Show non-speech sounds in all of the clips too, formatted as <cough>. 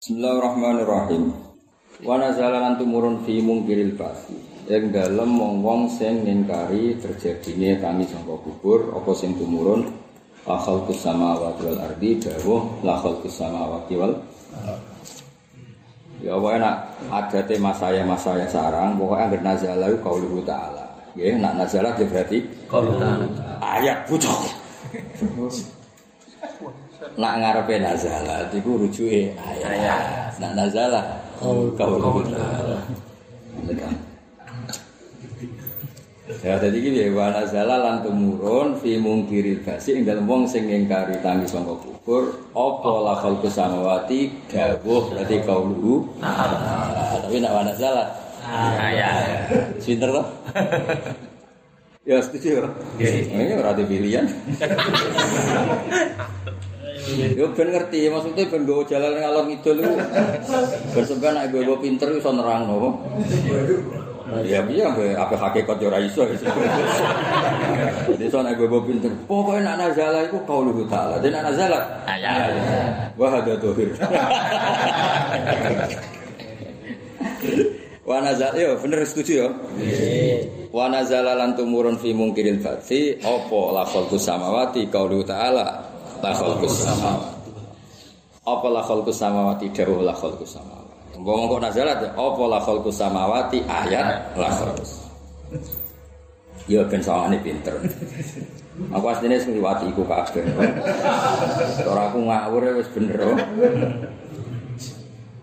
Bismillahirrahmanirrahim. Wa nazala tumurun fi mungkiril basi. Ing dalem wong-wong sing ngingkari terjadine kami sangka kubur apa sing tumurun la khalqus samawati wal ardi dawuh la khalqus samawati wal Ya apa enak adate masaya masaya sarang pokoknya anggere nazala qaulul ta'ala. Nggih, nak nazala berarti qaulul ta'ala. Ayat pucuk. Nak ngarepe nazala iku rujuke ayat. Nak nazala qaulul ta'ala. Ya dadi iki piye wa nazala lan tumurun fi mungkiril basi ing dalem wong sing ngingkari tangi sangka kubur apa la khalqu samawati dawuh berarti qauluhu tapi nak wa nazala ayat. Pinter loh. ya setuju. Ini ora ada pilihan. <laughs> Yo ben ngerti, maksudnya ben gue jalan ngalor ngidul itu. Ben sampean nek gue pinter iso nerangno. Ya iya be apa hakikat yo ora iso. Jadi so nek gue pinter, pokoke nek nazala iku qaulu ta'ala. Dan nek nazala Ayat. Wah ada dohir. Wa nazal yo bener setuju yo. Wa nazala lan tumurun fi mungkiril fati apa la khalqus samawati qaulu ta'ala la khalqus samawati. Apa la khalqus samawati dawuh la khalqus samawati. Ngomong kok nazala apa la khalqus samawati ayat la khalqus. Yo ben sawangane pinter. Aku asline sing liwati iku kabeh. Ora aku ngawur wis bener. oh.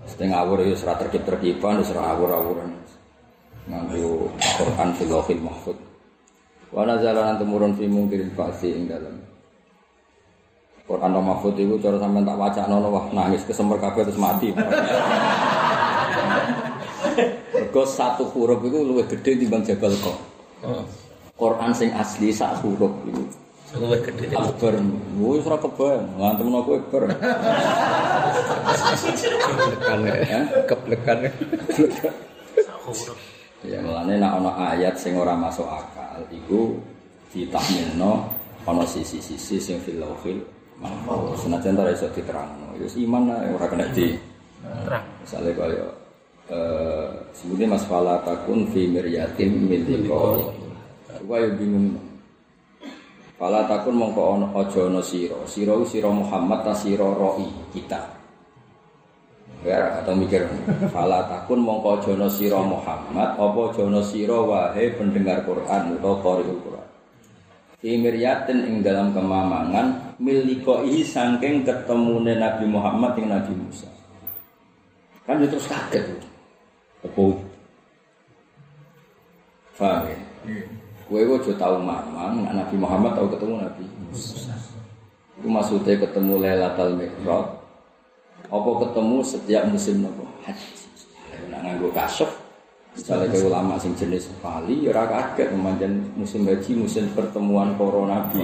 Sing ngawur ya ora terkip-terkipan, ora awur-awuran. Nganggo Quran fil lauhil mahfuz. Wa nazala lan temurun fi mungkiril fasi ing dalem. Quran lo mahfuz iku cara sampean tak wacana wah nangis kesemper kabeh terus mati. Mergo satu huruf itu luwih gede timbang Jabal Qaf. Quran sing asli sak huruf itu. Luwih gede. Akbar, wis ora kebayang, ngantem aku akbar. Ya? keplekan Ya mulane nek ana ayat sing ora masuk akal iku ditahmilno ana sisi-sisi sing fil mahfuz. Senajan ta iso diterangno. Ya iman ae ora kena di Terang. Misalnya kaya eh sebutnya Mas Fala takun fi miryatin min liqa'i. Gua yo bingung. Fala takun mongko ana aja ana sira. Sira sira Muhammad ta sira roi kita. Ya atau mikir Fala takun mongko aja ana sira Muhammad apa aja ana sira wahai pendengar Quran utawa qari'ul Quran. Fi miryatin ing dalam kemamangan milikohi saking ketemune Nabi Muhammad dengan Nabi Musa. Kan dia terus kaget. Apa? Faham ya? Kue gue juga tahu mamang, Nabi Muhammad tahu ketemu Nabi Musa. Itu maksudnya ketemu Lailatul Mi'raj. Apa ketemu setiap musim nopo haji? Nak nganggo kasuf. Misalnya ke ulama sing jenis Bali, ya kaget memanjan musim haji, musim pertemuan para nabi.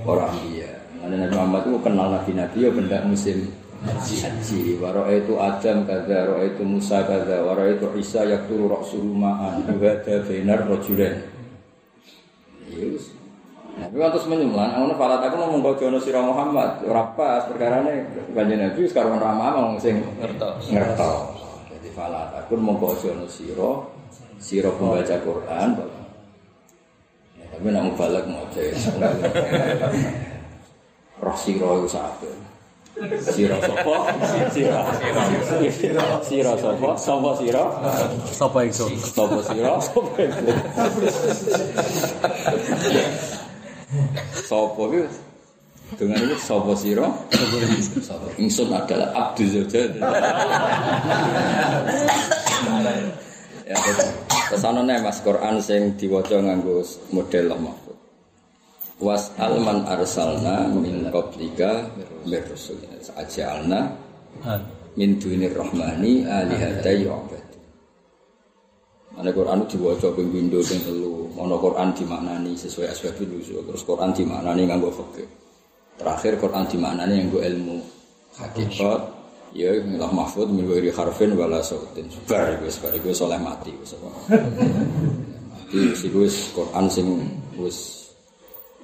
Para iya. Karena Nabi Muhammad itu kenal nabi-nabi ya benda musim haji. Waro itu Adam kada, waro itu Musa kada, waro itu Isa yakturu raksuru ma'an, ada benar rojulen. Yes. Tapi waktu semenyulan, aku falat aku ngomong kau jono sirah Muhammad, ora pas perkara ini kanjeng Nabi sekarang ramah ngomong sing ngertos. Jadi falat aku mau kau jono sirah, sirah pembaca Quran. Tapi nak balik mau cek. Rasi roy usah Siro sopo, siro siro siro sopo, sopo siro, sopo ikso, sopo siro, sopo ikso, sopo ikso, dengan ini sopo siro, sopo ikso, ikso adalah abdi zodiak, ya betul. Terus ana nek Mas Quran sing diwaca nganggo model mahfuz. Was alman arsalna min qablika mir rusul. Ajalna min dunir rahmani alihata yu'bad. Ana Quran diwaca ping pindho ping telu. Ana Quran dimaknani sesuai asbabul nuzul. Terus Quran dimaknani nganggo fikih. Terakhir Quran dimaknani nganggo ilmu hakikat. Ya, milah mahfud min ghairi harfin wala sautin. Bar wis bar iku soleh mati wis. Mati wis iku Quran sing wis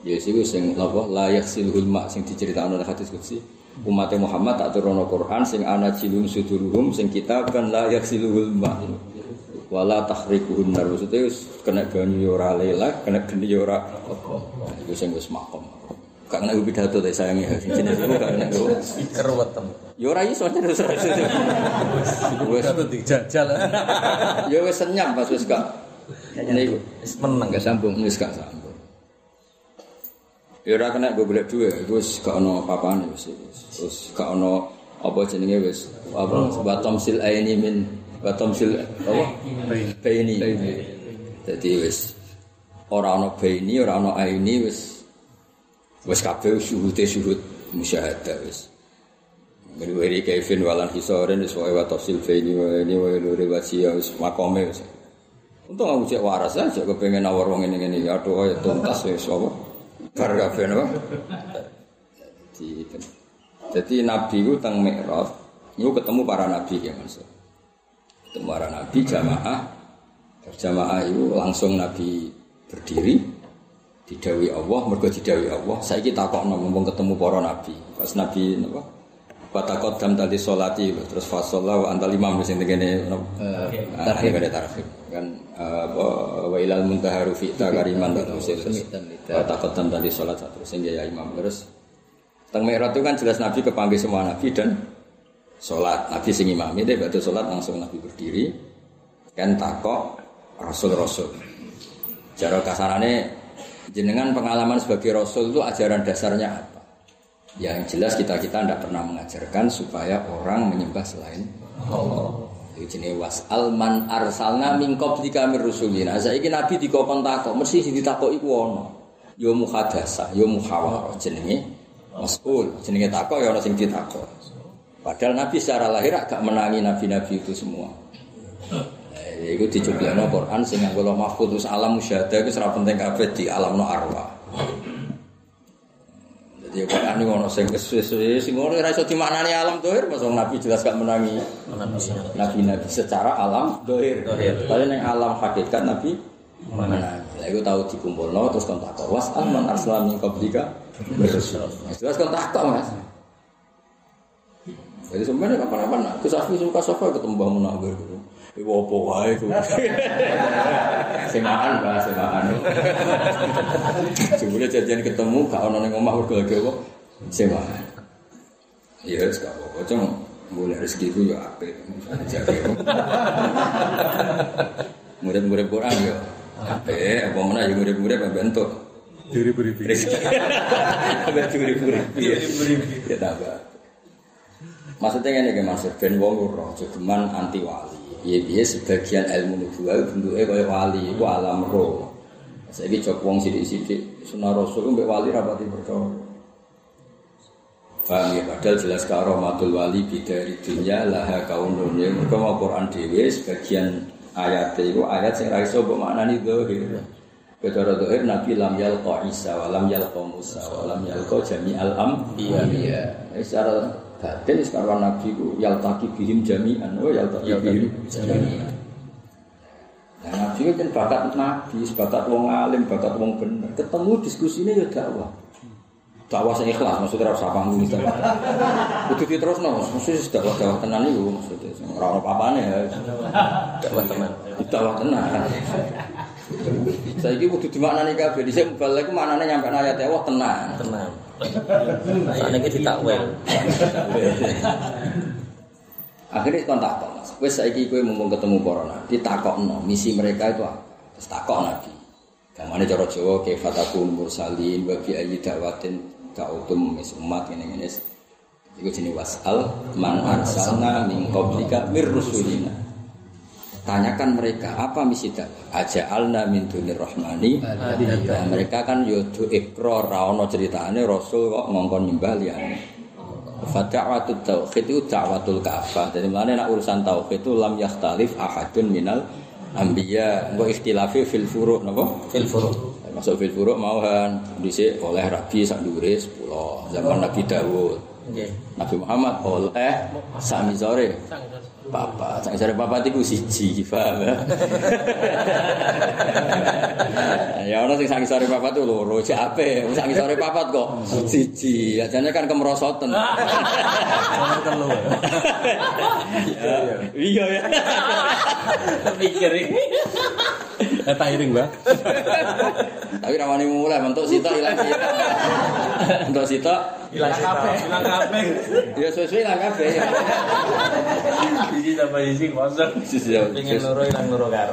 Ya sih sing apa layak silhul mak sing diceritakno nek hadis kutsi umat Muhammad tak turun Quran sing ana jilun suduruhum sing kita kan la yaksiluhul ma wala tahrikuhun nar maksudnya kena banyu ora lelak kena geni ora iku sing wis makom gak kena pidato ta sayange sing jenis iku gak kena Speaker wetem. ya ora iso terus wis dijajal. ya wis senyap pas wis gak niku Wis meneng. Gak sambung, wis gak sambung. Ya ora kena gue golek duwe, wis gak ono apa-apane wis. Wis gak ono apa jenenge wis apa batom sil aini min batom sil apa? Baini. Jadi wis ora ono baini, ora ono aini wis wis kabeh syuhute syuhud musyahadah wis. Ngeri Kevin walan hisoren wis wae wa tafsil baini wa ini wa luri wasiya wis makome wis. Untung aku cek waras aja kepengen nawar wong ini ini aduh ya tuntas wis apa. Bar kabeh napa. Jadi jadi nabi itu teng Mi'raj itu ketemu para nabi ya Mas. Ketemu para nabi jamaah berjamaah itu langsung nabi berdiri didawi Allah mergo didawi Allah saiki takokno mumpung ketemu para nabi. Pas nabi napa? Batakot dam tadi solati terus fasolah wa antal imam sing tegene tarhib. Ada tarhib. Kan apa wa ilal muntaharu fi takariman terus Batakot dam tadi solat terus sing ya imam. Terus teng mikrot itu kan jelas nabi kepanggil semua nabi dan sholat. Nabi sing imami deh batu sholat langsung nabi berdiri. Kan takok rasul rasul cara kasarannya jenengan pengalaman sebagai rasul itu ajaran dasarnya apa yang jelas kita kita tidak pernah mengajarkan supaya orang menyembah selain Allah. Itu jenis was alman arsalna min qablika mir rusulina. Saiki nabi dikokon takok, mesti ditakok iku ana. Ya muhadasa, ya muhawarah jenenge mas'ul. Jenenge takok ya ana sing ditakok. Padahal nabi secara lahir agak menangi nabi-nabi itu semua. Eh, Iku dicoblokno Quran sing nganggo mahfuz terus alam musyahadah iku ora penting kabeh di alamno arwah. Jadi Quran ini ono sing kesuwe sing ngono ora iso dimaknani alam dohir, masa Nabi jelas gak menangi Nabi Nabi-nabi secara alam dohir. Padahal yang alam hakikat Nabi menangi. Lah iku tahu dikumpulno terus kon takok was alman arsala min qablika. Jelas kon takok Mas. Jadi sebenarnya kapan-kapan Gus Afi suka sofa ketemu Mbah Munawir gitu. Iku opo wae ku. <laughs> Semaan Mbah, semaan. Jebule janjian ketemu gak ono ning omah mergo lagi apa? Semaan. Iya, wis gak apa-apa. Cung boleh rezeki ku ya apik. Murid-murid Quran ya apik, apa mana ya murid-murid bentuk Diri beribi. rezeki. Apa murid-murid. Ya tambah. Maksudnya ini kayak maksud ben wong roh jogeman anti wali. Iya sebagian ilmu nubuah bentuknya kayak wali, itu alam roh. Saya ini cok wong sidik-sidik sunnah rasul mbek wali rapati percaya. Paham ya, padahal jelas karomatul wali bidari dunia laha kaunun ya. Mereka mau Quran dewe sebagian ayat itu ayat yang raiso bermaknani dohir. Kedara dohir Nabi lam yalqa Isa wa lam yalqa Musa wa lam yalqa jami'al ambiya. Iya. Secara batin sekarang Nabi ku yaltaki bihim jami'an. Oh yaltaki bihim jami'an. Nah, Nabi itu kan bakat Nabi, bakat wong alim, bakat wong bener. Ketemu diskusinya ya dakwah. Dakwah sing ikhlas, maksudnya ora usah panggung itu. Kudu diterusno, maksudnya sudah dakwah tenan iku maksudnya. Ora ono papane ya. dakwah teman. Dakwah tenan. Saiki kudu dimaknani kabeh. Dhisik mubalek ku maknane nyampe ayat Allah tenan. Tenang. Saat ini ditakwil. Akhirnya kon takok Mas. Wis saiki kowe mumpung ketemu para nabi, takokno misi mereka itu apa? Terus takok nabi. Gamane cara Jawa ke fatakun mursalin wa bi ayyi dawatin ta'utum mis umat ngene-ngene. Iku jenenge wasal man arsalna min qablika mir rusulina. Tanyakan mereka apa misi dakwah? Aja'alna min dunir rahmani. Ya, mereka kan yo do ikrar ra ono ceritane rasul kok ngongkon nyembah liyane. Fada'watul tauhid itu da'watul ka'bah. Jadi mana nak urusan tauhid itu lam yakhtalif ahadun minal anbiya. Engko ikhtilafi fil furu' napa? Fil furu. Masuk fil furu' mau kan dhisik oleh rabi sak dhuwure 10 zaman Nabi Dawud. Nabi Muhammad oleh sami sore papat. Sami sore papat iku siji, paham ya? <laughs> ya ono sing sami sore papat tuh loro, cek ape. Sami sore papat kok siji. <laughs> Ya jane kan kemerosoten. Nomor telu. Iya ya. Mikir <laughs> tak iring, Mbak. Tapi ramani mulai bentuk sitok ilang sitok. Bentuk sitok Hilang kabeh. Hilang kabeh. ya sesuai ilang kabeh. Siji tambah siji kosong. Sisi ya. Pengen loro hilang loro karo.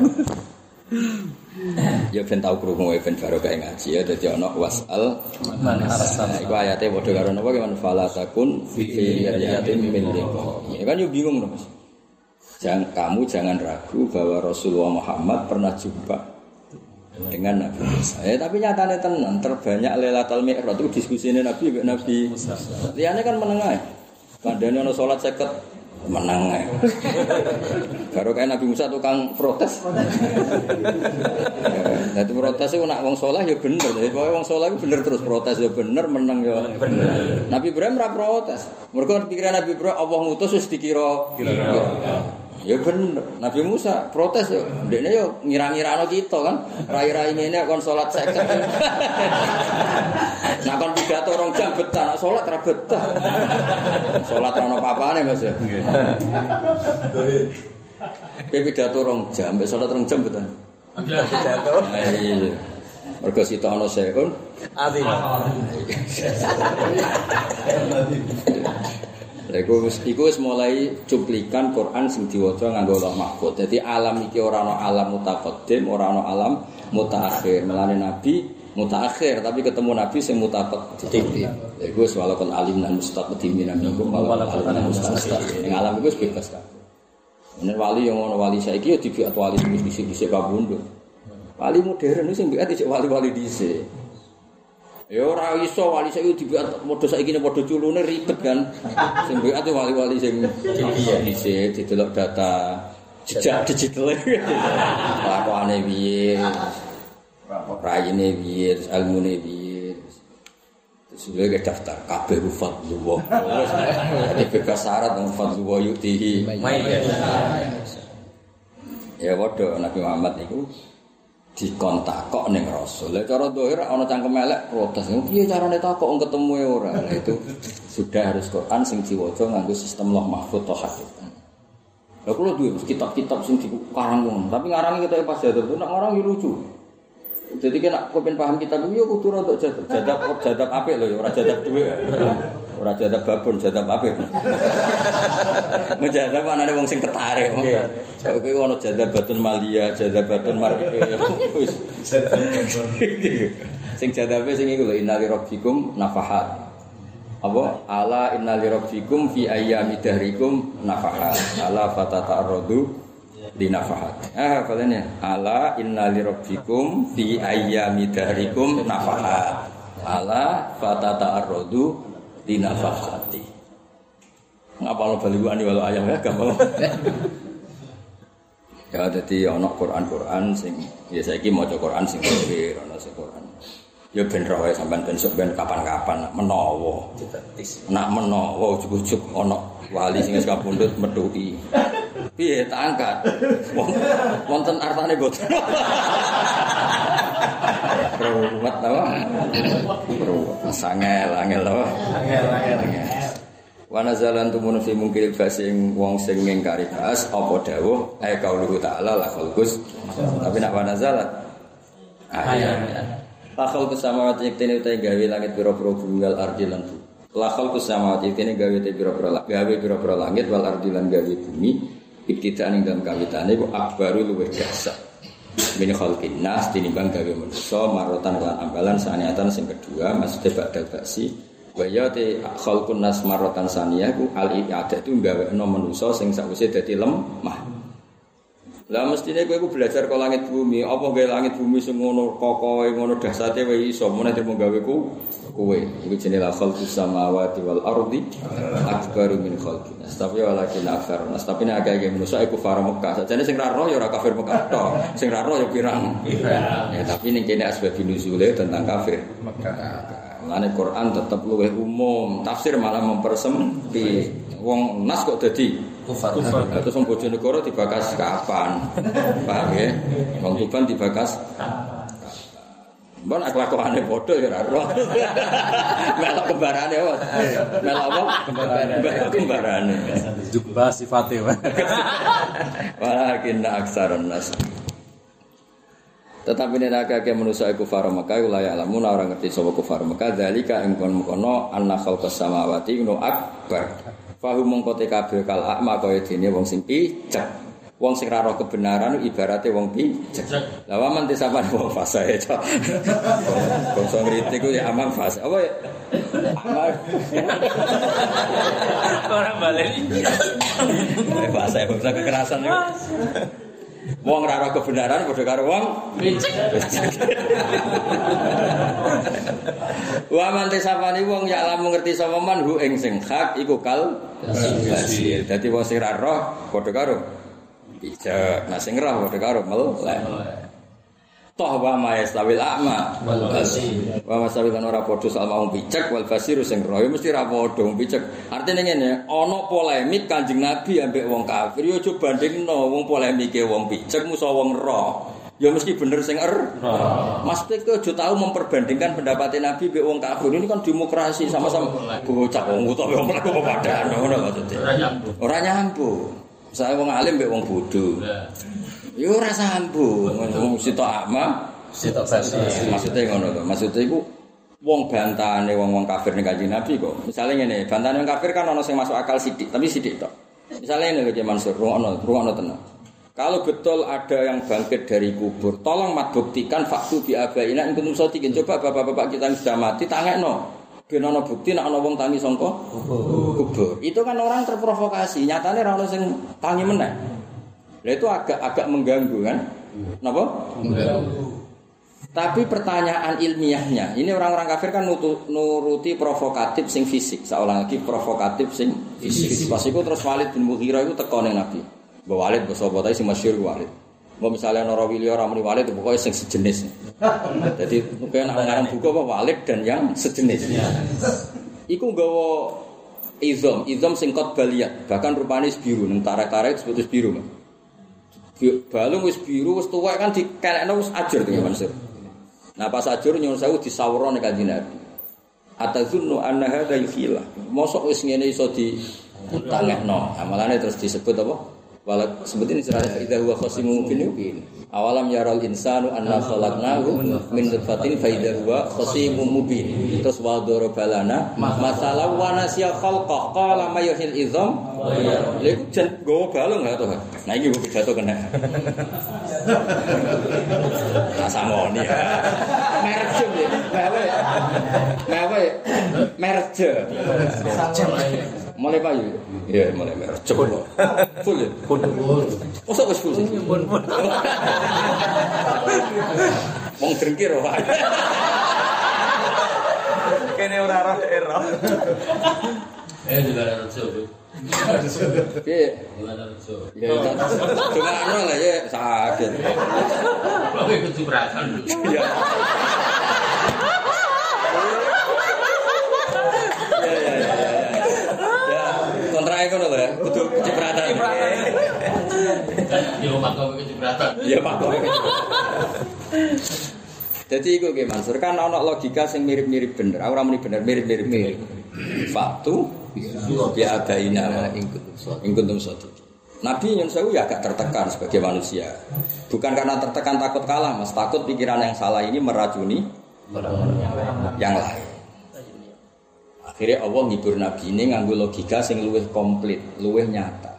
Ya ben tau krungu ben baru kayak ngaji ya dadi ana wasal Man Nah, iku ayate padha karo napa ki man fala takun fi yatin min liqa. Ya kan yo bingung dong Mas. Jangan kamu jangan ragu bahwa Rasulullah Muhammad pernah jumpa dengan Nabi Musa. Ya, tapi nyatanya tenan terbanyak Lailatul Mi'raj itu diskusinya Nabi mbek Nabi Musa. Liane kan menengah. Kandane ana salat 50 menang ae. Baru kayak Nabi Musa tukang protes. <laughs> Jadi protes itu nak wong soleh ya bener. Jadi pokoknya wong soleh itu bener terus protes ya bener, menang ya bener. Nabi Ibrahim ra protes. Mereka pikiran Nabi Ibrahim Allah ngutus wis dikira. Ya bener. Nabi Musa protes ya. Dekne yo ngira-ngira kita kan. Rai-rai ini kon salat seket. <laughs> Nah kon pidato rong jam betah, nak salat ra betah. Salat ono apa-apane Mas ya. Kowe pidato rong jam, mbek salat rong jam betah. Nah, iya. Mergo sita ana sekon. Ati. Lha iku wis iku wis mulai cuplikan Quran sing diwaca nganggo Allah Mahfud. Dadi alam iki ora ana alam mutaqaddim, ora ana alam mutaakhir. Melane Nabi mutaakhir tapi ketemu Nabi sing mutaqaddim. Lha iku wis walakon alim dan mustaqdimin minkum walakon alim dan mustaqdimin. Ning alam iku wis bebas kabeh. Ini wali yang ngono wali saiki ya dibiat wali sing dhisik-dhisik kabundut. Wali modern itu sing biat wali-wali dhisik. Ya ora iso wali saiki dibiat modho saiki ne padha culune ribet kan. Sing itu wali-wali sing dhisik didelok data jejak digital. Lakone piye? Raine piye? Ilmune piye? Terus gue daftar kabeh ku fadlullah. Jadi bebas syarat yutihi. Main ya. Ya waduh Nabi Muhammad itu dikontak kok ning Rasul. Lah cara dohir ana cangkem elek protes. Piye carane wong ketemu e ora? Lah itu sudah harus Quran sing diwaca nganggo sistem loh mahfud toh hakikat. Lah kula duwe kitab-kitab sing dikarang ngono, tapi ngarangi kita pas jadab, nak ngarangi lucu. Jadi kena kowe pengen paham kitab yo kudu untuk jadab. Jadab jadab apik lho ya ora jadab duwe. Ora jadab babon, jadab apik. <laughs> Menjadab anane wong sing ketarik. Kok kowe ono jadab batun malia, jadab batun marke. Wis. Sing jadabe sing iku lho innali rabbikum nafahat. Apa ala innali rabbikum fi ayyami dahrikum nafahat. Ala fatata'arradu di nafahat. Ah, kalian ya. Ala innali rabbikum fi ayyami dahrikum nafahat. Ala fatata'arradu di nafahati. Ngapa lo bali ani walau ayam ya gampang. ya jadi ono Quran-Quran sing ya saiki maca Quran sing kafir ono sing Quran. Ya ben roe sampean ben sok ben kapan-kapan nak menawa. Nak menawa ujug-ujug ono wali sing wis kapundhut metuki. Piye tak angkat. Wonten artane boten. Ruwet to. Ruwet. Sangel angel to. Angel angel. Wa nazalan tumun fi mungkil basing wong sing ngingkari bas apa dawuh ay qauluhu ta'ala la khalqus. Tapi nak wa nazalat ayat. La khalqus samawati iktene utahe gawe langit pira-pira bumi wal ardi lan bumi. La khalqus samawati iktene gawe te pira-pira gawe pira-pira langit wal ardi lan gawe bumi. Ibtidaan ing dalam kawitane ku akbaru luwih dahsyat. Min khalqin nas tinimbang gawe manusa marotan lan ambalan saniatan sing kedua maksudnya badal baksi wa ya te khalqun nas marotan saniyah ku al ibadah itu gawe no manusa sing sakwise dadi lemah. Lah mestine kowe iku belajar kok langit bumi, apa gawe langit bumi sing ngono kokohe ngono dahsate wae iso meneh termo gawe ku kowe. Iku jenenge la khalqus samawati wal ardi akbaru min khalqin nas. Tapi walakin akthar nas. Tapi nek akeh manusa iku far Mekah. Sajane sing ra roh ya ora kafir Mekah tok. Sing ra roh ya pirang. Ya tapi ning kene asbab nuzule tentang kafir Mekah. Mulane Quran tetap luwih umum, tafsir malah mempersempit. Wong nas kok dadi Kufar. Terus wong Bojonegoro dibakas kapan? Paham ya? Wong Tuban dibakas Mbon aku lakone padha ya ora roh. Melok kembarane apa? Melok apa? Kembarane. Melok kembarane. Jubah sifatnya, Pak. Walakin aksarun nas. Tetapi ini naga ke manusia iku faro Mekah ulaya alamun orang ngerti sapa kufar Mekah dalika ing kon kono anna khalqas samawati no akbar. Fahum mongko te kabeh kal akma kaya dene wong sing picek. Wong sing ra roh kebenaran ibarate wong picek. Lah waman te sampean wong fase ya. <laughs> Bangsa ngritik ku ya aman fase. Apa ya? Aman. Orang balik. Fase bangsa kekerasan itu. Wong ra roh kebenaran padha karo wong <laughs> <laughs> Wa man tisapani wong ya lamu ngerti sapa man hu ing sing hak iku kal. Dadi wong sing ra roh padha karo bijak. Nah sing roh padha karo melek. Toh wa ma yastawil a'ma wal basir. Wa ma yastawil ora padha sama wong bijak wal basir sing roh mesti ra padha bijak. Artine ngene, ana polemik Kanjeng Nabi ambek wong kafir ya aja bandingno wong polemike wong bijak musa wong roh. Ya mesti bener sing er. Mas Pik aja tahu memperbandingkan pendapat Nabi mbek wong kafir. Ini kan demokrasi sama-sama bocah wong utawa wong mlaku padhaan ngono maksudnya. Ora nyambung. Ora nyambung. Saya wong alim mbek wong bodoh. Ya ora sambung. Wong sitok akma Sitok versi. Maksudnya ngono to. Maksudnya iku wong bantane wong-wong kafir ning Kanjeng Nabi kok. Misalnya ngene, bantane wong kafir kan ana sing masuk akal sithik, tapi sithik tok. Misalnya ini lho Mansur, rungokno, rungokno tenang. Kalau betul ada yang bangkit dari kubur, tolong mat buktikan faktu bi abaina ing kuntum sadiqin. Coba bapak-bapak kita yang sudah mati tangekno. Ben ana bukti nek ana wong tangi sangka kubur. Itu kan orang terprovokasi. Nyatane ora ono sing tangi meneh. Lah itu agak agak mengganggu kan? Napa? Tapi pertanyaan ilmiahnya, ini orang-orang kafir kan nutu- nuruti provokatif sing fisik, seolah lagi provokatif sing fisik. Pas itu terus Walid bin Mughirah itu teko ning Nabi. Mbak Walid mbok sapa tae sing masyhur Walid. Mbak misalnya Nora Willy orang muni Walid sing sejenis. <laughs> Jadi mungkin nak ngarang buku apa Walid dan yang sejenis. Iku nggawa izom, izom sing kot baliat, bahkan rupanya biru, neng tarik-tarik disebut biru. Mas. Balung wis biru wis tuwek kan dikenekno wis ajur tuh Mansur. Nah pas ajur nyuwun sewu disawro ning Kanjeng Nabi. Atazunnu anna hadza yukhila. Mosok wis ngene iso di tangekno. Amalane terus disebut apa? Wala sebutin istilahnya idza huwa khasimun mubin. Awalam yaral insanu anna khalaqnahu min nutfatin fa idza huwa khasimun mubin. Terus wa darabalana masalah wa nasiya khalqa qala may yuhil idzam. Iku jan gowo balung ha to. Nah iki kok pidato kena. Nah samoni ya. Merje ya. Mewe. Mewe. Merje. Mulai payu. Iya, mulai merje. Full ya. Full. Masa wis full sih? Pun pun. Wong drengkir Pak. Kene ora roh ero. Eh, juga ada ada rejo. Ya, cuma anu lah ya sakit. Kalau ikut cipratan dulu. Ya. Ya, ya, ya, ya, ya. Ya, kontraknya kono lho ya, kudu kecipratan. Di rumah kau ikut cipratan. Iya Pak Kowe. Jadi iku nggih Mansur kan ana logika sing mirip-mirip bener. Ora muni bener mirip-mirip mirip. Faktu ya adaina ing kuntum sadiq. Nabi nyun sewu ya agak tertekan sebagai manusia. Bukan karena tertekan takut kalah, Mas. Takut pikiran yang salah ini meracuni yang lain. Akhirnya Allah ngibur Nabi ini nganggo logika sing luwih komplit, luwih nyata.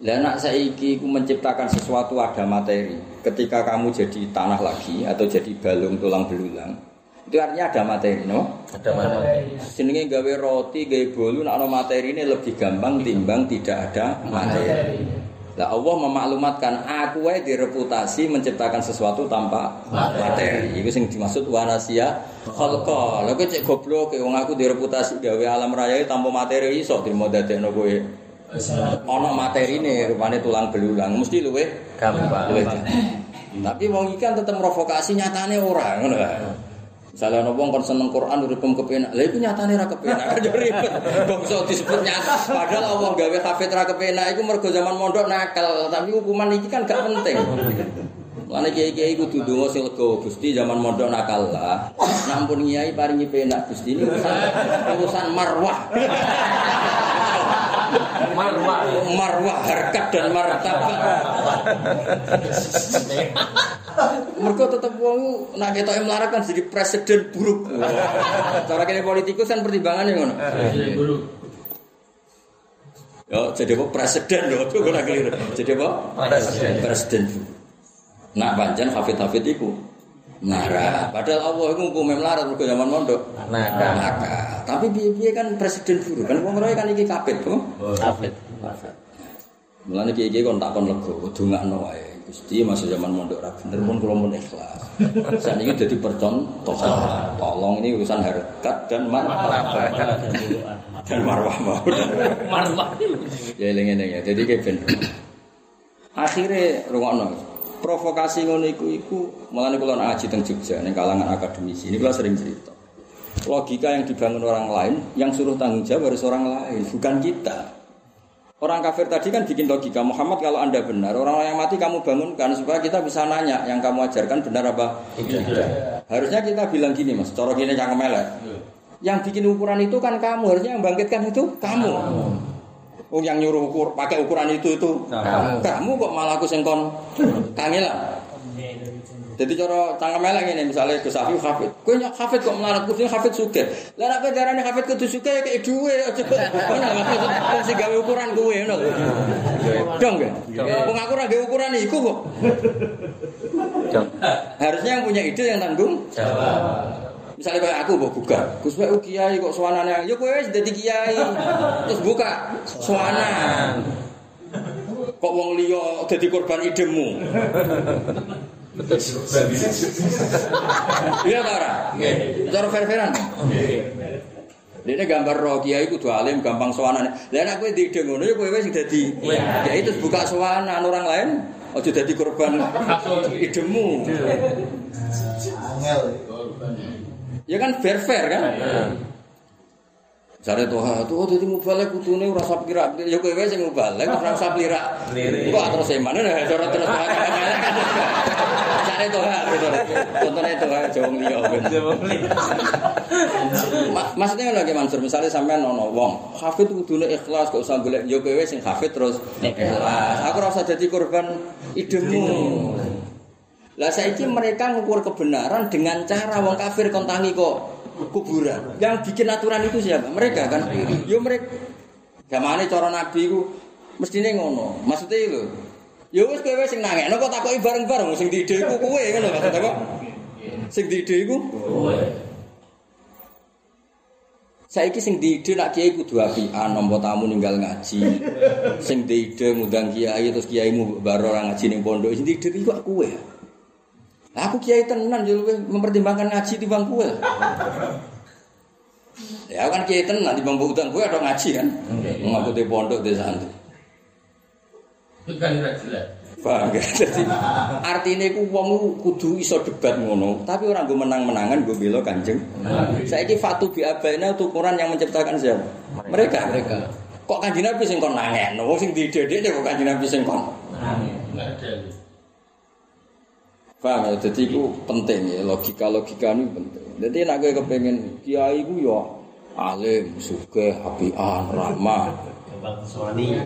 Lah nak saiki ku menciptakan sesuatu ada materi. Ketika kamu jadi tanah lagi atau jadi balung tulang belulang, itu artinya ada materi, no? Ada mana? Jenenge gawe roti, gawe bolu, nak ana materi ini lebih gampang timbang tidak ada materi. Lah Allah memaklumatkan aku wae direputasi menciptakan sesuatu tanpa materi. Iku sing dimaksud wanasia khalqa. Lha kowe cek goblok wong aku direputasi gawe alam raya tanpa materi iso trimo dadekno kowe. Ana materine rupane tulang belulang mesti luwe Gampang. luwe. Tapi wong iki kan tetep provokasi nyatane ora ngono. Misalnya ono wong kon seneng Quran uripem kepenak. Lah iku nyatane ra kepenak <laughs> yo ribet. Iso disebut nyata. Padahal Allah gawe hafid ra kepenak iku mergo zaman mondok nakal, tapi hukuman iki kan gak penting. Mulane kiai-kiai kudu donga sing lega Gusti zaman mondok nakal lah. Nampun kiai paringi penak Gusti ini urusan urusan marwah. Marwah. Marwah harkat dan martabat. <laughs> Mergo tetep wong nak ketoke melarat kan jadi presiden buruk. Cara kene politikus kan pertimbangannya ngono. Jadi guru. Yo jadi apa presiden lho, itu ora keliru. Jadi apa? Presiden. Presiden buruk. Nak pancen hafid-hafid iku melarat. Padahal Allah iku hukume melarat mergo zaman mondok. Nakal. Nakal. Tapi piye-piye kan presiden buruk. Kan wong kan iki kapit tuh. Hafid. Mulane kiai-kiai kon takon lego, dongakno wae. Gusti masa zaman mondok ra bener pun kula mun ikhlas. Saat ini jadi percontohan. Tolong ini urusan harkat dan marwah. Dan marwah mau. Marwah. Ya eling-eling ya. Jadi kayak ben. Akhirnya rungokno. Provokasi ngono iku iku mulane kula ngaji teng Jogja ning kalangan akademisi. Ini kula sering cerita. Logika yang dibangun orang lain, yang suruh tanggung jawab harus orang lain, bukan kita. Orang kafir tadi kan bikin logika Muhammad kalau anda benar Orang yang mati kamu bangunkan Supaya kita bisa nanya Yang kamu ajarkan benar apa? Tidak. Harusnya kita bilang gini mas Coro gini yang melek Yang bikin ukuran itu kan kamu Harusnya yang bangkitkan itu kamu. Oh yang nyuruh ukur pakai ukuran itu itu. Kamu. kamu kok malah aku sengkon kangelan jadi cara tangga melek ini misalnya Gus Afif hafid, kue nyak hafid kok melarat kudu hafid suge. Lah nek darane hafid kudu suge kayak duwe aja. Ngono maksud sing gawe ukuran kuwe ngono. Dong kan? Wong aku ora gawe ukuran iku kok. Harusnya yang punya ide yang tanggung Misalnya kayak aku mau buka, Gus Pak kiai kok suanane, ya kowe wis dadi kiai. Terus buka suanan. Kok wong liya dadi korban idemu. Iya ta ora? Cara fair-fairan. Ini gambar roh kiai kudu alim gampang sowanan. Lah nek kowe ndek ngono ya kowe wis dadi kiai terus buka sowanan orang lain aja dadi korban idemu. Ya kan fair fair kan? Jare tuh, tuh dadi mubalek kudune ora usah pikir ya kowe wis sing mubalek ora usah plirak. Kok terus emane nek cara terus Jare tuh, contohnya tuh jong liya. Ma- Maksudnya ngono lagi Mansur, misalnya sampean ono wong, hafid kudune ikhlas gak usah golek yo kowe sing hafid terus ikhlas. Aku ora usah dadi korban idemu. Lah saiki mereka ngukur kebenaran dengan cara wong kafir kontangi kok kuburan. Yang bikin aturan itu siapa? Mereka kan. Yo mereka. Gamane cara nabi ku mestine ngono. Maksudnya itu. Yo wis kowe sing nangekno kok takoki bareng-bareng sing diide iku kowe ngono maksudnya kok. Sing diide iku Saiki sing diide nak kiai kudu apian nampa tamu ninggal ngaji. Sing diide ngundang kiai terus kiaimu baru orang ngaji ning pondok sing diide iku kowe. Lah aku kiai tenan yo luwih mempertimbangkan ngaji timbang kowe. Ya kan kiai tenan timbang mbok utang kowe ada ngaji kan. Ngaku di pondok di santri. Itu kan jelas. Paham gak? <laughs> Jadi artinya ku wong ku kudu iso debat ngono, tapi orang gue menang-menangan gue bela kanjeng. Saya ini fatu bi abaina itu ukuran yang menciptakan siapa? Mereka. Mereka. Kok kanjeng Nabi sing kon nangen? Wong sing didedek kok kanjeng Nabi sing kon. Enggak ada. Paham ya? Jadi itu penting ya, logika-logika ini penting. Jadi nak gue kepengen kiai ku ya alim, sugih, apian, ramah.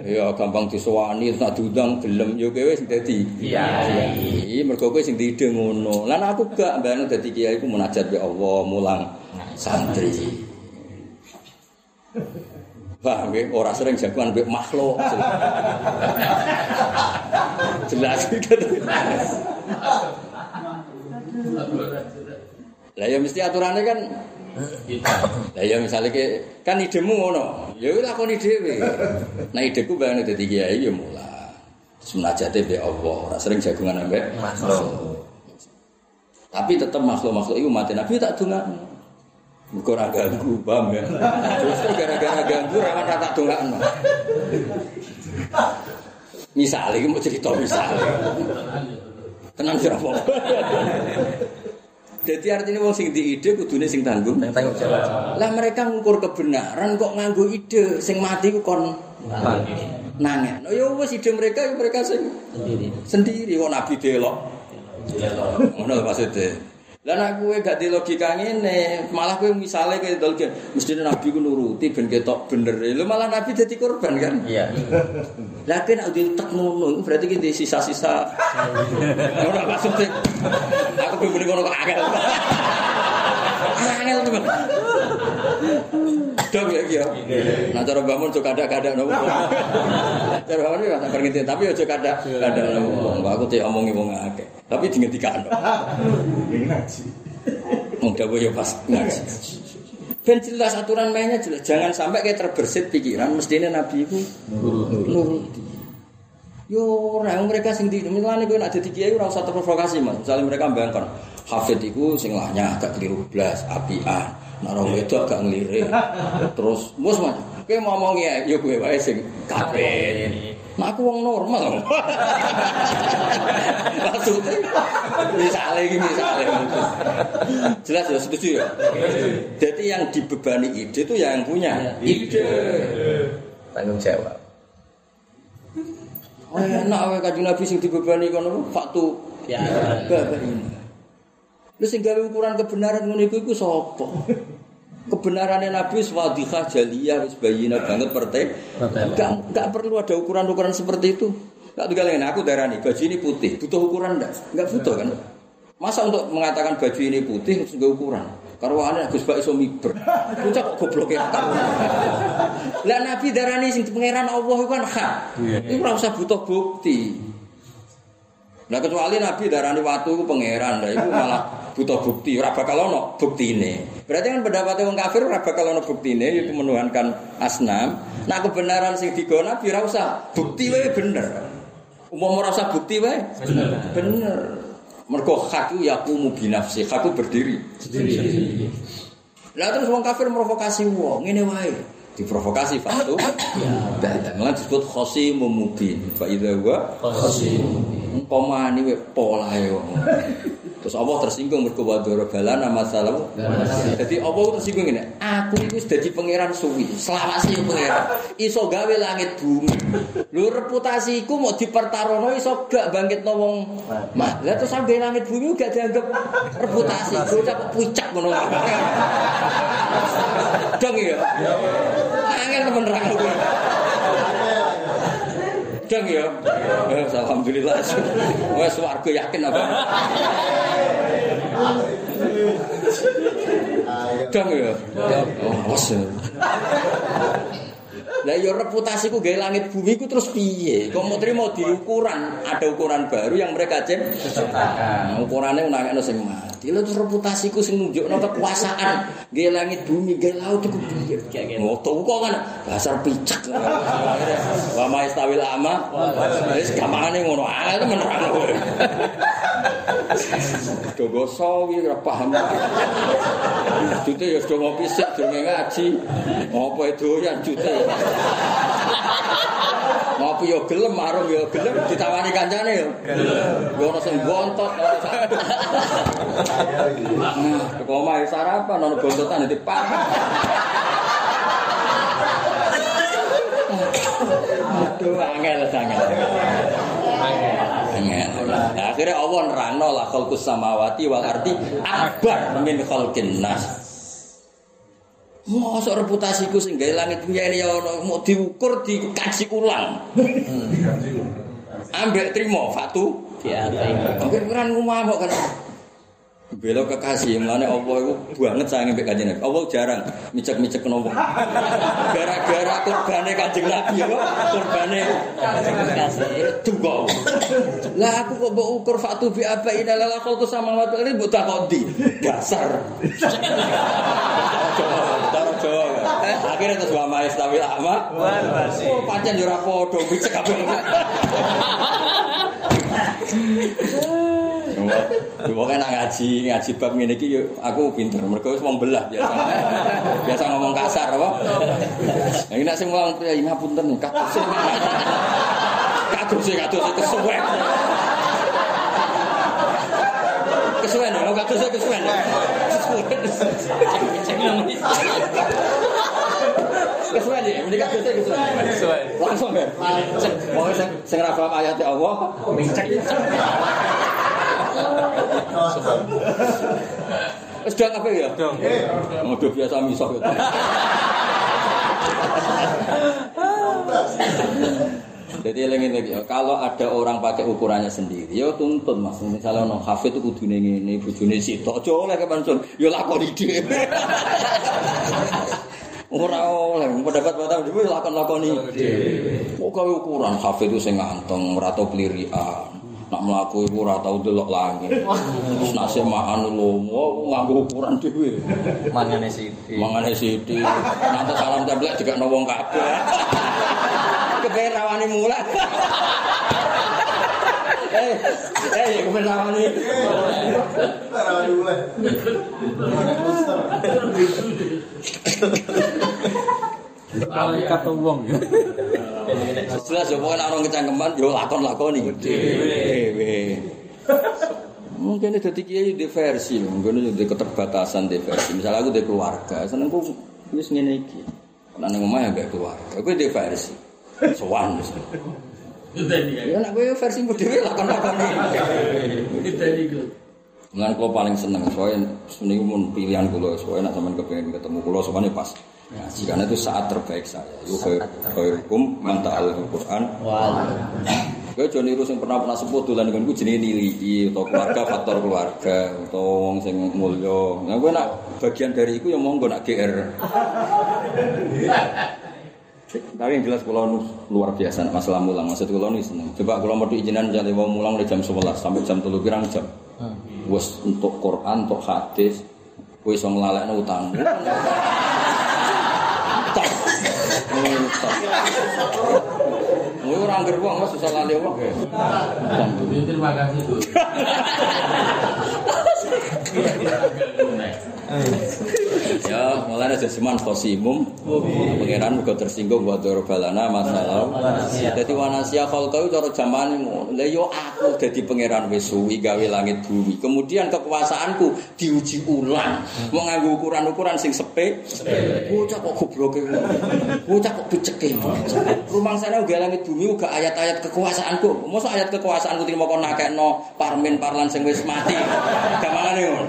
Ya gampang disowani terus nak diundang gelem ya kowe sing dadi kiai. Mergo kowe sing diide ngono. Lan aku gak mbayang dadi kiai ku munajat be Allah, mulang santri. Paham nggih? Ora sering jagoan mbek makhluk. Jelas gitu. <laughs> Lah ya mesti aturannya kan Lah ya misalnya ke, kan idemu ngono. Ya wis lakoni dhewe. Nah ideku bayane dadi kiai ya mula. Sunajate be Allah, ora sering jagungan ambek makhluk. Tapi tetap makhluk-makhluk itu mati Nabi tak dongakno. Muga ora ganggu, paham ya. Justru gara-gara ganggu rawan ra tak dongakno. Misalnya, iki mau cerita misalnya. Tenang sira apa? <laughs> Jadi artinya wong sing di ide kudune sing tanggung. Yang tanggung jawab. Lah mereka ngukur kebenaran kok nganggo ide sing mati ku kon nangen. Oh ya wis ide mereka ya mereka sing Sendiri. sendiri kok nabi delok. Ngono lho maksudnya. Lah nek kowe gak di logika ngene, malah kowe misale kowe dol mesti nabi ku nuruti ben ketok bener. Lho malah nabi dadi korban kan. Iya. Lah kowe nek diutek ngono, berarti ki di sisa-sisa. <laughs> Ora maksudnya. Aku pengen muni ngono kok angel. <laughs> Angel temen. Dong ya ya. Nah cara bangun cok kada-kada nopo. Cara bangun ya tak ngerti tapi aja kada-kada nopo. Mbak aku teh omongi wong akeh. Tapi dingendikano. Wong dawuh ya pas ngaji. Ben jelas aturan mainnya jelas. Jangan sampai kayak terbersit pikiran mestinya Nabi itu nuruti. Yo ora mereka sing di milane kowe nek dadi kiai ora usah terprovokasi, Mas. Misalnya mereka bayangkan hafid iku sing lahnya agak keliru blas, apian. Nek ora wedok agak ngelirik. Terus mus Mas, kowe ngomong ya yo kowe wae sing kabeh. Nah aku wong normal. <laughs> Maksudnya misalnya ini misalnya jelas ya setuju ya. Jadi yang dibebani ide itu yang punya ide. Tanggung jawab. Oh, enak kanjeng Nabi sing dibebani kono faktu Ya. babak ini. Lu sing gawe ukuran kebenaran ngono iku iku sapa? Kebenarannya Nabi wis wadihah jaliyah wis bayina banget pertek. Enggak enggak perlu ada ukuran-ukuran seperti itu. Enggak tinggal ngene aku darani baju ini putih, butuh ukuran enggak? Enggak butuh kan? Masa untuk mengatakan baju ini putih harus enggak ukuran? Karwane Gus Bak iso miber. Bocah kok goblok ya. Lah Nabi darani sing pangeran Allah iku kan hak. Iku ora usah butuh bukti. Nah kecuali Nabi darani watu iku pangeran, lah iku malah butuh bukti, ora bakal ono buktine. Berarti kan pendapatnya wong kafir ora bakal ono buktine yaitu menuhankan asnam. Nah kebenaran sing digo Nabi ora usah bukti wae bener. Umum ora usah bukti wae bener. Bener. Mergo hak iku yaqumu binafsi, hak iku berdiri sendiri. Lah terus wong kafir provokasi wong, ngene wae. Diprovokasi faktu. Ya, lan disebut khosimum mubin. Fa idza huwa komani we polahe wong. Terus Allah tersinggung mergo wadoro balana masalah. Jadi Allah tersinggung ngene, aku iku wis dadi pangeran suwi, selawase yo pangeran. Iso gawe langit bumi. Lho reputasiku mau dipertarono iso gak bangkitno wong mah. Lah terus sampe langit bumi gak dianggap reputasi. Bocah kok pucak ngono. Dong ya. Angel temen ra kowe. Dong ya. Eh, alhamdulillah. Wes warga yakin apa? Dong ya. Oh, ya. Lah ya reputasiku gawe langit bumi ku terus piye? Kok mau terima di ukuran, ada ukuran baru yang mereka ciptakan. Nah, ukurannya nangekno sing mati. Terus reputasiku sing nunjukno kekuasaan gawe langit bumi, gawe laut iku piye? Moto kok kan dasar picek. Wa ma istawil ama. Wis gampangane ngono ae temen ra ngono. Dogo sawi ora paham. Jute ya sudah ngopi sik durunge ngaji. Ngopo doyan jute. Ngopi yo gelem, marung yo gelem, ditawani kancane yo. Yo ono sing bontot. Kok omahe sarapan ono bontotan dadi paham. Aduh, angel. Angel. Nah, akhirnya Allah nerangno la khalqus samawati wal ardi akbar min khalqin nas. Mosok reputasiku sing gawe langit bumi ini ya ono mau diukur dikaji ulang. Ambek trimo fatu. Di atas. Oke, kan ngomong kan. Belok kekasih, mulane Allah itu banget sayang mbek kanjeng Nabi. Allah jarang micek-micek nopo. Gara-gara kurbane kanjeng Nabi apa? Kurbane Kasih. Tunggu. Lah aku kok mbok ukur fatu bi apa ina la khalqu samawati ini mbok takok ndi? Dasar. Akhirnya terus wa ma istawil ama. Oh, pancen yo ora padha micek kabeh. <laughs> Pokoknya nak ngaji, ngaji bab ngene iki aku pinter. Mergo wis wong belah biasa. <laughs> biasa ngomong kasar apa? Ini nek sing wong priya ngapunten kados. Kados kados kesuwen. Kesuwen lho, kados kesuwen. Ini. Kesuwen ya, mending kados kesuwen. Langsung ya. Sing sing ra paham ayat Allah, cek. Wis dong apa ya? Dong. Modho biasa misah ya. Jadi eling lagi ya, kalau ada orang pakai ukurannya sendiri, ya tuntut mas. Misalnya ono hafid itu kudu ini, bujune sitok, aja oleh kepancen, ya lakoni dhewe. Ora oleh, pendapat batam dhewe lakon lakoni. Kok gawe ukuran hafid itu sing nganteng, ora tau pelirian. Nak mlaku iku ora tau delok langit. Terus nase makan lomo nganggo ukuran dhewe. Mangane sithik. Mangane sithik. Nanti salam templek juga wong kabeh. Kepengen rawani mulan. Eh, eh, kepengen rawani. <laughs> Malaikat tuh wong ya. Jelas ya pokoknya orang kecangkeman, yo lakon-lakoni dhewe. Mungkin itu dadi kiai di versi, mungkin itu keterbatasan di versi. Misalnya aku di keluarga, senengku wis ngene iki. Nek nang omah ya keluarga. Aku di versi. Sowan wis. Itu tadi ya. Ya nek kowe versi ku dhewe lakon-lakoni. Itu tadi itu. Mulane kula paling seneng soalnya niku mun pilihan kula soalnya nek sampean kepengin ketemu kula soalnya pas ngaji karena itu saat terbaik saya. Iku khairukum man ta'allama Al-Qur'an Wal. Kowe aja niru sing pernah pernah sebut dolan nggonku jenenge nilii utawa keluarga faktor keluarga utawa wong sing mulya. Nah kowe nak bagian dari iku ya monggo nak GR. Tapi yang jelas kalau luar biasa masalah mulang. Maksud kalau nih seneng. Coba kalau mau diizinan jadi mau mulang dari jam 11 sampai jam 3 pirang jam. Wes untuk Quran, untuk hadis, kowe iso nglalekno utang. Ini orang geruang, mas susah lali wong. Terima kasih <laughs> tuh. Ya, mulane seman khosimum. Pangeran muga tersinggung wa dorobalana masalah. Dadi wanasia khalqau cara zamane ngono. Lah yo aku dadi pangeran wis suwi gawe langit bumi. Kemudian kekuasaanku diuji ulang. Mau nganggo ukuran-ukuran sing sepe. Bocah kok gobloke ngono. Bocah kok beceke. Rumang sana uga langit bumi uga ayat-ayat kekuasaanku. Mosok ayat kekuasaanku terima kon nakekno parmin parlan sing wis mati. Gampangane ngono.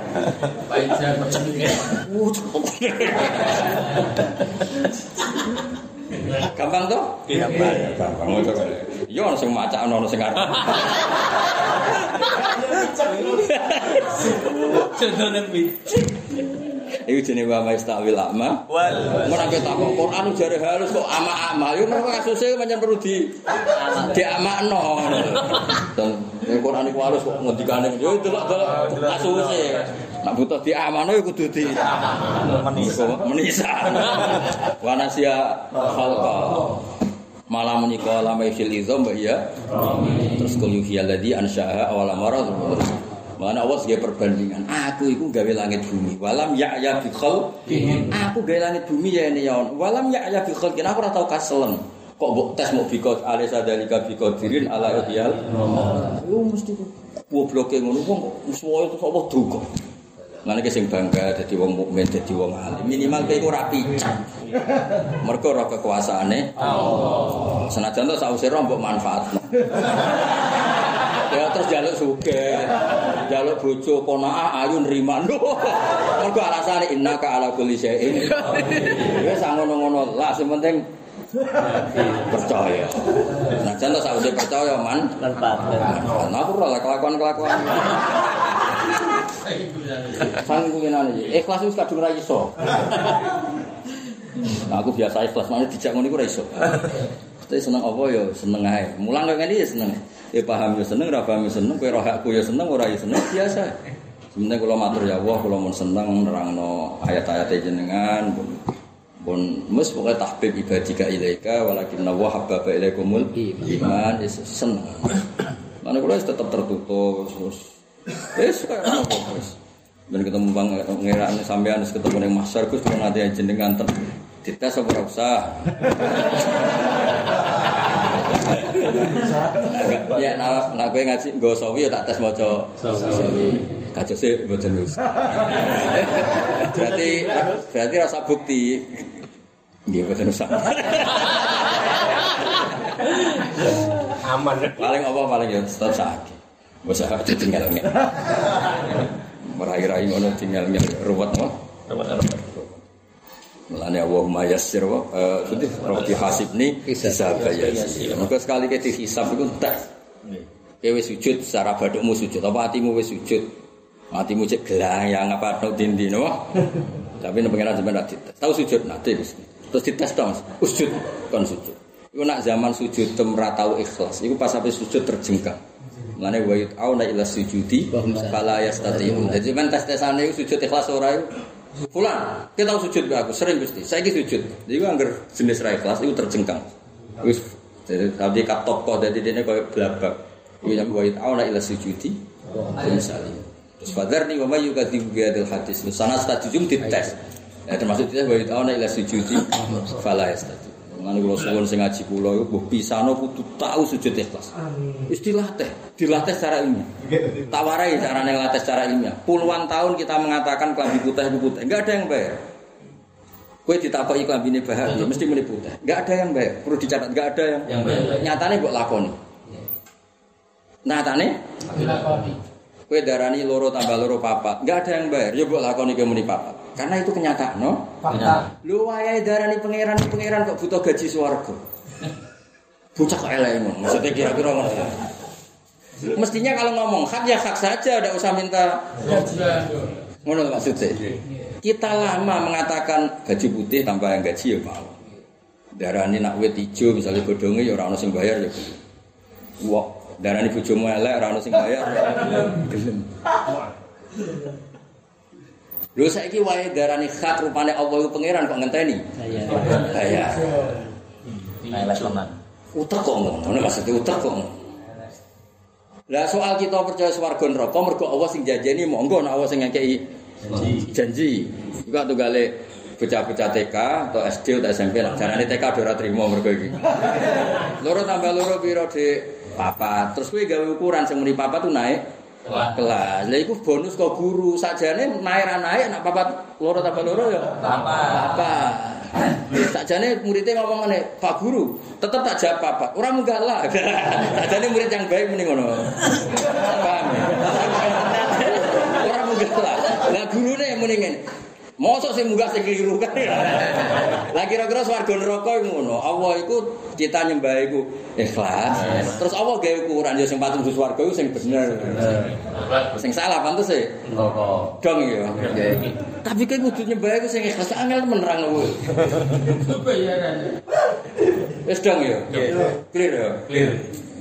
Baik saya percaya. Gampang toh? Gampang. Gampang. Yo ono sing maca ono sing arep. <laughs> Contohnya. Iku jenenge wa maistawil ama. Wal. Mun nek takok Quran jare halus kok ama-ama. Yo mergo kasuse pancen perlu di diamakno. Dan ning Quran iku halus kok ngendikane yo delok-delok kasuse. Nak butuh diamakno yo kudu di menisa. Menisa. Wa nasia khalqa. Malah menika lama izam mbak ya. Terus kul yuhiyal ladzi ansya'a awal marad. Mana awas dia perbandingan. Aku iku gawe langit bumi. Walam ya ya bi Aku gawe langit bumi ya ini ya. Walam ya ya bi khalqin. Aku ora tau kaselen. Kok mbok tes mau biko alisa dalika biko dirin ala ihyal. Yo mesti gobloke ngono wong kok suwe itu apa duka. Mana sing bangga dadi wong mukmin dadi wong alim. Minimal ora pican. Mergo ora kekuasaane Allah. Senajan to sause ro mbok manfaatno. Ya terus jaluk suge, jaluk bojo konaah ayu nrima. <laughs> Mergo alasane innaka ala kulli syai'in. Wis ngono-ngono lah sing penting percaya. Nah, jangan sause percaya man. Manfaat. Nah, aku ora kelakuan-kelakuan. Sang kulinane iki. Ikhlas wis kadung ra iso. Nah, aku biasa ikhlas mana dijak ngono iku ra iso. Tapi seneng apa ya seneng ae. Mulang kok ngene ya seneng. Ya paham ya seneng, ora paham ya seneng, kowe roh hakku ya seneng, ora ya seneng biasa. Sebenarnya kalau matur ya Allah, kalau mau seneng nerangno ayat-ayat jenengan, pun pun mus pokoknya tahbib ibadika ilaika walakin Allah habbaba ilaikumul iman ya seneng. Mana kalau tetap tertutup terus Wis kaya apa wis. Ben ketemu Bang ngira sampean ketemu ning masar Gus kok nanti jenengan dites apa ora usah. Ya nah nah kowe ngaji nggo sawi ya tak tes maca sawi. Aja sih boten wis. berarti berarti rasa bukti. Nggih boten usah. Aman. Paling apa paling ya tetap sakit. Masa aja tinggal ngel. Merai-rai ngono tinggal ngel ruwet mah. Mulane Allahumma yassir wa eh sedih Rabbi hasibni hisab yasir. Maka sekali ke dihisab iku tes. Kowe wis sujud secara badukmu sujud apa hatimu wis sujud? Hatimu cek gelayang apa tok dindino. Tapi nek pengen sampean dites. Tahu sujud nanti wis. Terus dites dong, sujud kon sujud. Iku nak zaman sujud tem ra tau ikhlas. Iku pas sampai sujud terjengkang. Mulane wa yut'auna ila sujudi fala yastati'un. Jadi men tes-tesane sujud ikhlas ora iku Fulan, kita tahu sujud ke aku, sering Gusti. Saya ini sujud. Jadi gue anggar jenis rai kelas itu terjengkang. Wis jadi tadi kat toko jadi dia kayak belabak. Iku yang gue tahu nak ilah sujudi. Misalnya. Terus fadar nih mama juga di biadil hadis. Sana stadium dites. Ya termasuk kita gue tahu nak ilah sujudi. Fala ya. Mengenai kalau suwon sing ngaji pulau itu buh pisano kudu tahu sujud ikhlas. Wis dilatih, dilatih secara ilmiah. Tawarai cara ngelatih secara ilmiah. Puluhan tahun kita mengatakan kelambi putih itu putih, enggak ada yang bayar. Kue ditakoki kelambi ini bahagia, mesti muni putih. Enggak ada yang bayar, perlu dicatat enggak ada yang, Yang bayar. Nyatane mbok lakoni. Nyatane kue darani loro tambah loro papat, enggak ada yang bayar. Ya mbok lakoni ke muni papat. Karena itu kenyataan, no? Fakta. Lu wayahe darani pangeran pangeran kok butuh gaji swarga. Bocah kok elek. Maksudnya kira-kira ngono. ya. Mestinya kalau ngomong hak ya hak saja, tidak usah minta ngono maksudnya. Kita lama mengatakan gaji putih tanpa yang gaji ya mau. Darani nak wit ijo misalnya bodonge ya ora ono sing bayar ya. Wah, darani bojomu elek ora ono sing bayar. ya <laughs> Gelem. Lho saiki wae darani hak rupane Allah pangeran kok ngenteni. Saya. Saya Nah, teman. utek kok ngono, maksudnya utek kok. Lah soal kita percaya swarga neraka mergo Allah sing janjeni monggo nek Allah sing ngekeki janji. Iku tuh gale bocah-bocah TK atau SD atau SMP lah. Jarane TK do ora trimo mergo iki. Loro tambah loro piro Dik? Papat. Terus kowe gawe ukuran sing muni papat tuh naik Kelas. Lah iku bonus kok guru. Sakjane naik ra naik nak papat loro tambah loro ya. Papat. Papat. Sakjane muridnya ngomong ngene, Pak Guru, tetep tak jawab papat. Ora munggah lah. <laughs> Sakjane murid yang baik mending ngono. Paham? Ora munggah lah. Lah gurune muni ngene. Mosok sing munggah sing keliru kan. <laughs> Lah kira-kira swarga neraka iku ngono. Allah iku kita nyembah iku ikhlas. Terus Allah gawe ukuran ya sing patung swarga iku sing bener. Sing salah pantes e. Rokok. Dong ya. Tapi kayak kudu nyembah iku sing ikhlas angel menerang kowe. Wis dong ya. Clear ya. Clear.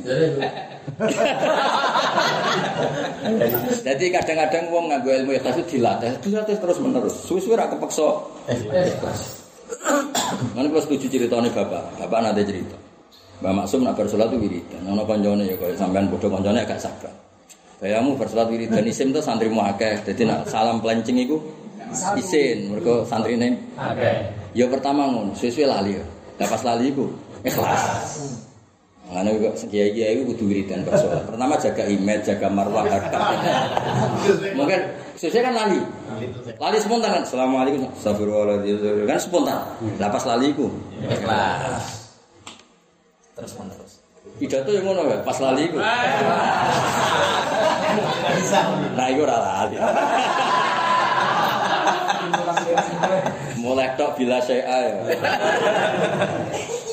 Jadi Jadi kadang-kadang wong nganggo ilmu ikhlas itu dilatih, dilatih terus menerus. Suwe-suwe ra kepeksa ikhlas. Mana pas setuju ceritanya bapak, bapak nanti cerita. Mbak Maksum nak bersolat itu wiridan. Nono konjone ya kalau sampean bodoh konjone agak sabar. Bayamu bersolat wiridan isim tuh santri mu akeh. Jadi nak salam pelencing itu isin. Mereka santri ini. Oke. Ya pertama ngono, sesuai lali ya. Lah pas lali iku ikhlas. Mana juga kiai kiai itu kudu wiridan bersolat. Pertama jaga image, jaga marwah harkat. Mungkin sesuai kan lali. Lali spontan kan. Assalamualaikum. Astagfirullahaladzim. Kan spontan. Lah pas lali iku Ikhlas. Terus menerus. pidato yang ngono ya, pas lali iku. Nah iku ora lali. Mulai tok bila saya ya.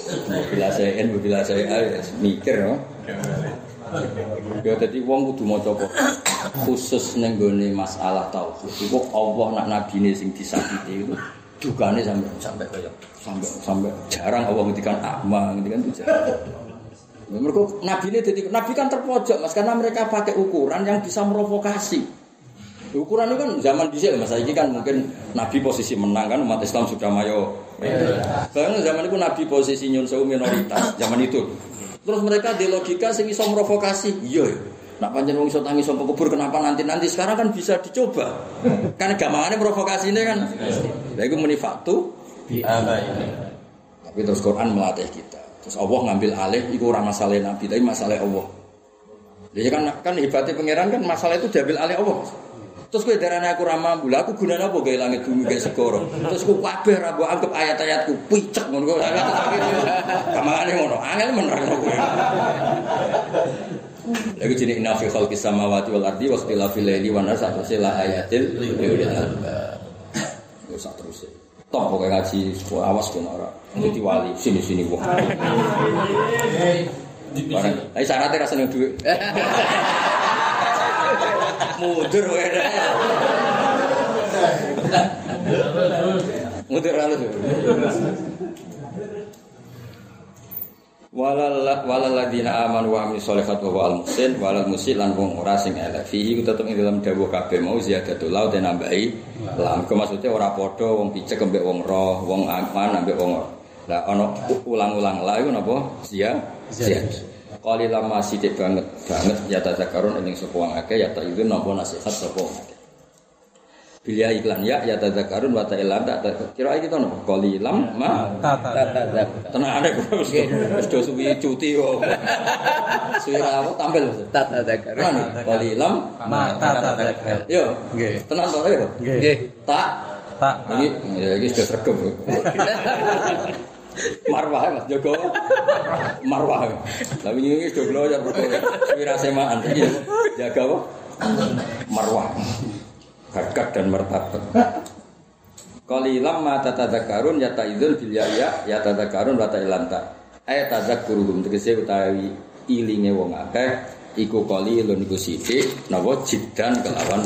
Bila saya en, bila saya ya mikir ya. Ya dadi wong kudu maca apa? Khusus ning gone masalah tauhid. Iku Allah nak nabine sing disakiti itu dugane sampai Sampai koyo. sampai sampai jarang Allah ngendikan akma ngendikan itu jarang. Mereka nabi ini jadi nabi kan terpojok mas karena mereka pakai ukuran yang bisa merovokasi. Ukuran itu kan zaman dhisik mas ini kan mungkin nabi posisi menang kan umat Islam sudah mayo. Bayangin zaman itu nabi posisi nyun sewu minoritas zaman itu. Terus mereka di logika sing iso merovokasi. Iya. ya. Nak pancen wong iso tangi sapa kubur kenapa nanti-nanti sekarang kan bisa dicoba. kan provokasi ini kan. Lah iku muni faktu ya? tapi terus Quran melatih kita. Terus Allah ngambil alih itu ora masalah Nabi, tapi masalah Allah. Jadi kan kan hebatnya pangeran kan masalah itu diambil alih Allah. Terus kowe darane aku ra mampu. Aku gunane apa gawe langit bumi gawe segoro. Terus ku kabeh ra mbok anggap ayat-ayatku picek ngono kok. Kamane ngono. Angel menerangno kowe. Lagi jenis inna fi khalqis samawati wal ardi wa ikhtilafil laili wan nahar sak terus la ayatil liulil albab. Wis sak terus. Top pokoke ngaji awas kono ora. Dadi wali sini-sini wong. Barang. Ayo syaratnya rasa seneng duit. <laughs> Mundur kowe. Mundur tuh. Walal walal ladina amanu wa amilus sholihat wa wal musin walal musil lan wong ora sing elek fihi tetep ing dalam dawuh kabeh mau ziyadatul laut dan nambahi lam ku maksudnya ora padha wong picek ambek wong roh wong aman ambek wong lah ana ulang-ulang la iku napa zia ziyad Kali lama sidik banget banget ya tadzakkarun ing sapa wong akeh ya tak itu napa nasihat sapa wong akeh Bilia iklan ya ya tadzakkarun wa ta'ilan tak kira iki to napa kali lam ma tadzak tenang ada wis do suwi cuti kok suwi ra apa tampil Tak tadzakkarun. kali lam Ma ta ta ta. yo Nggih. tenang to yo Nggih. tak Tak. ini ya iki sudah sregep <laughs> marwah Mas Joko. Marwah. Tapi ini sudah belajar wira semaan. Iki jaga apa? Marwah. Harkat dan martabat. Kali lama tatadzakarun ya ta'idzul bil ya ya tatadzakarun wa ta'ilanta. Ayat tadzakkuruhum. Tegese utawi ilinge wong akeh iku kali lun iku sithik napa jiddan kelawan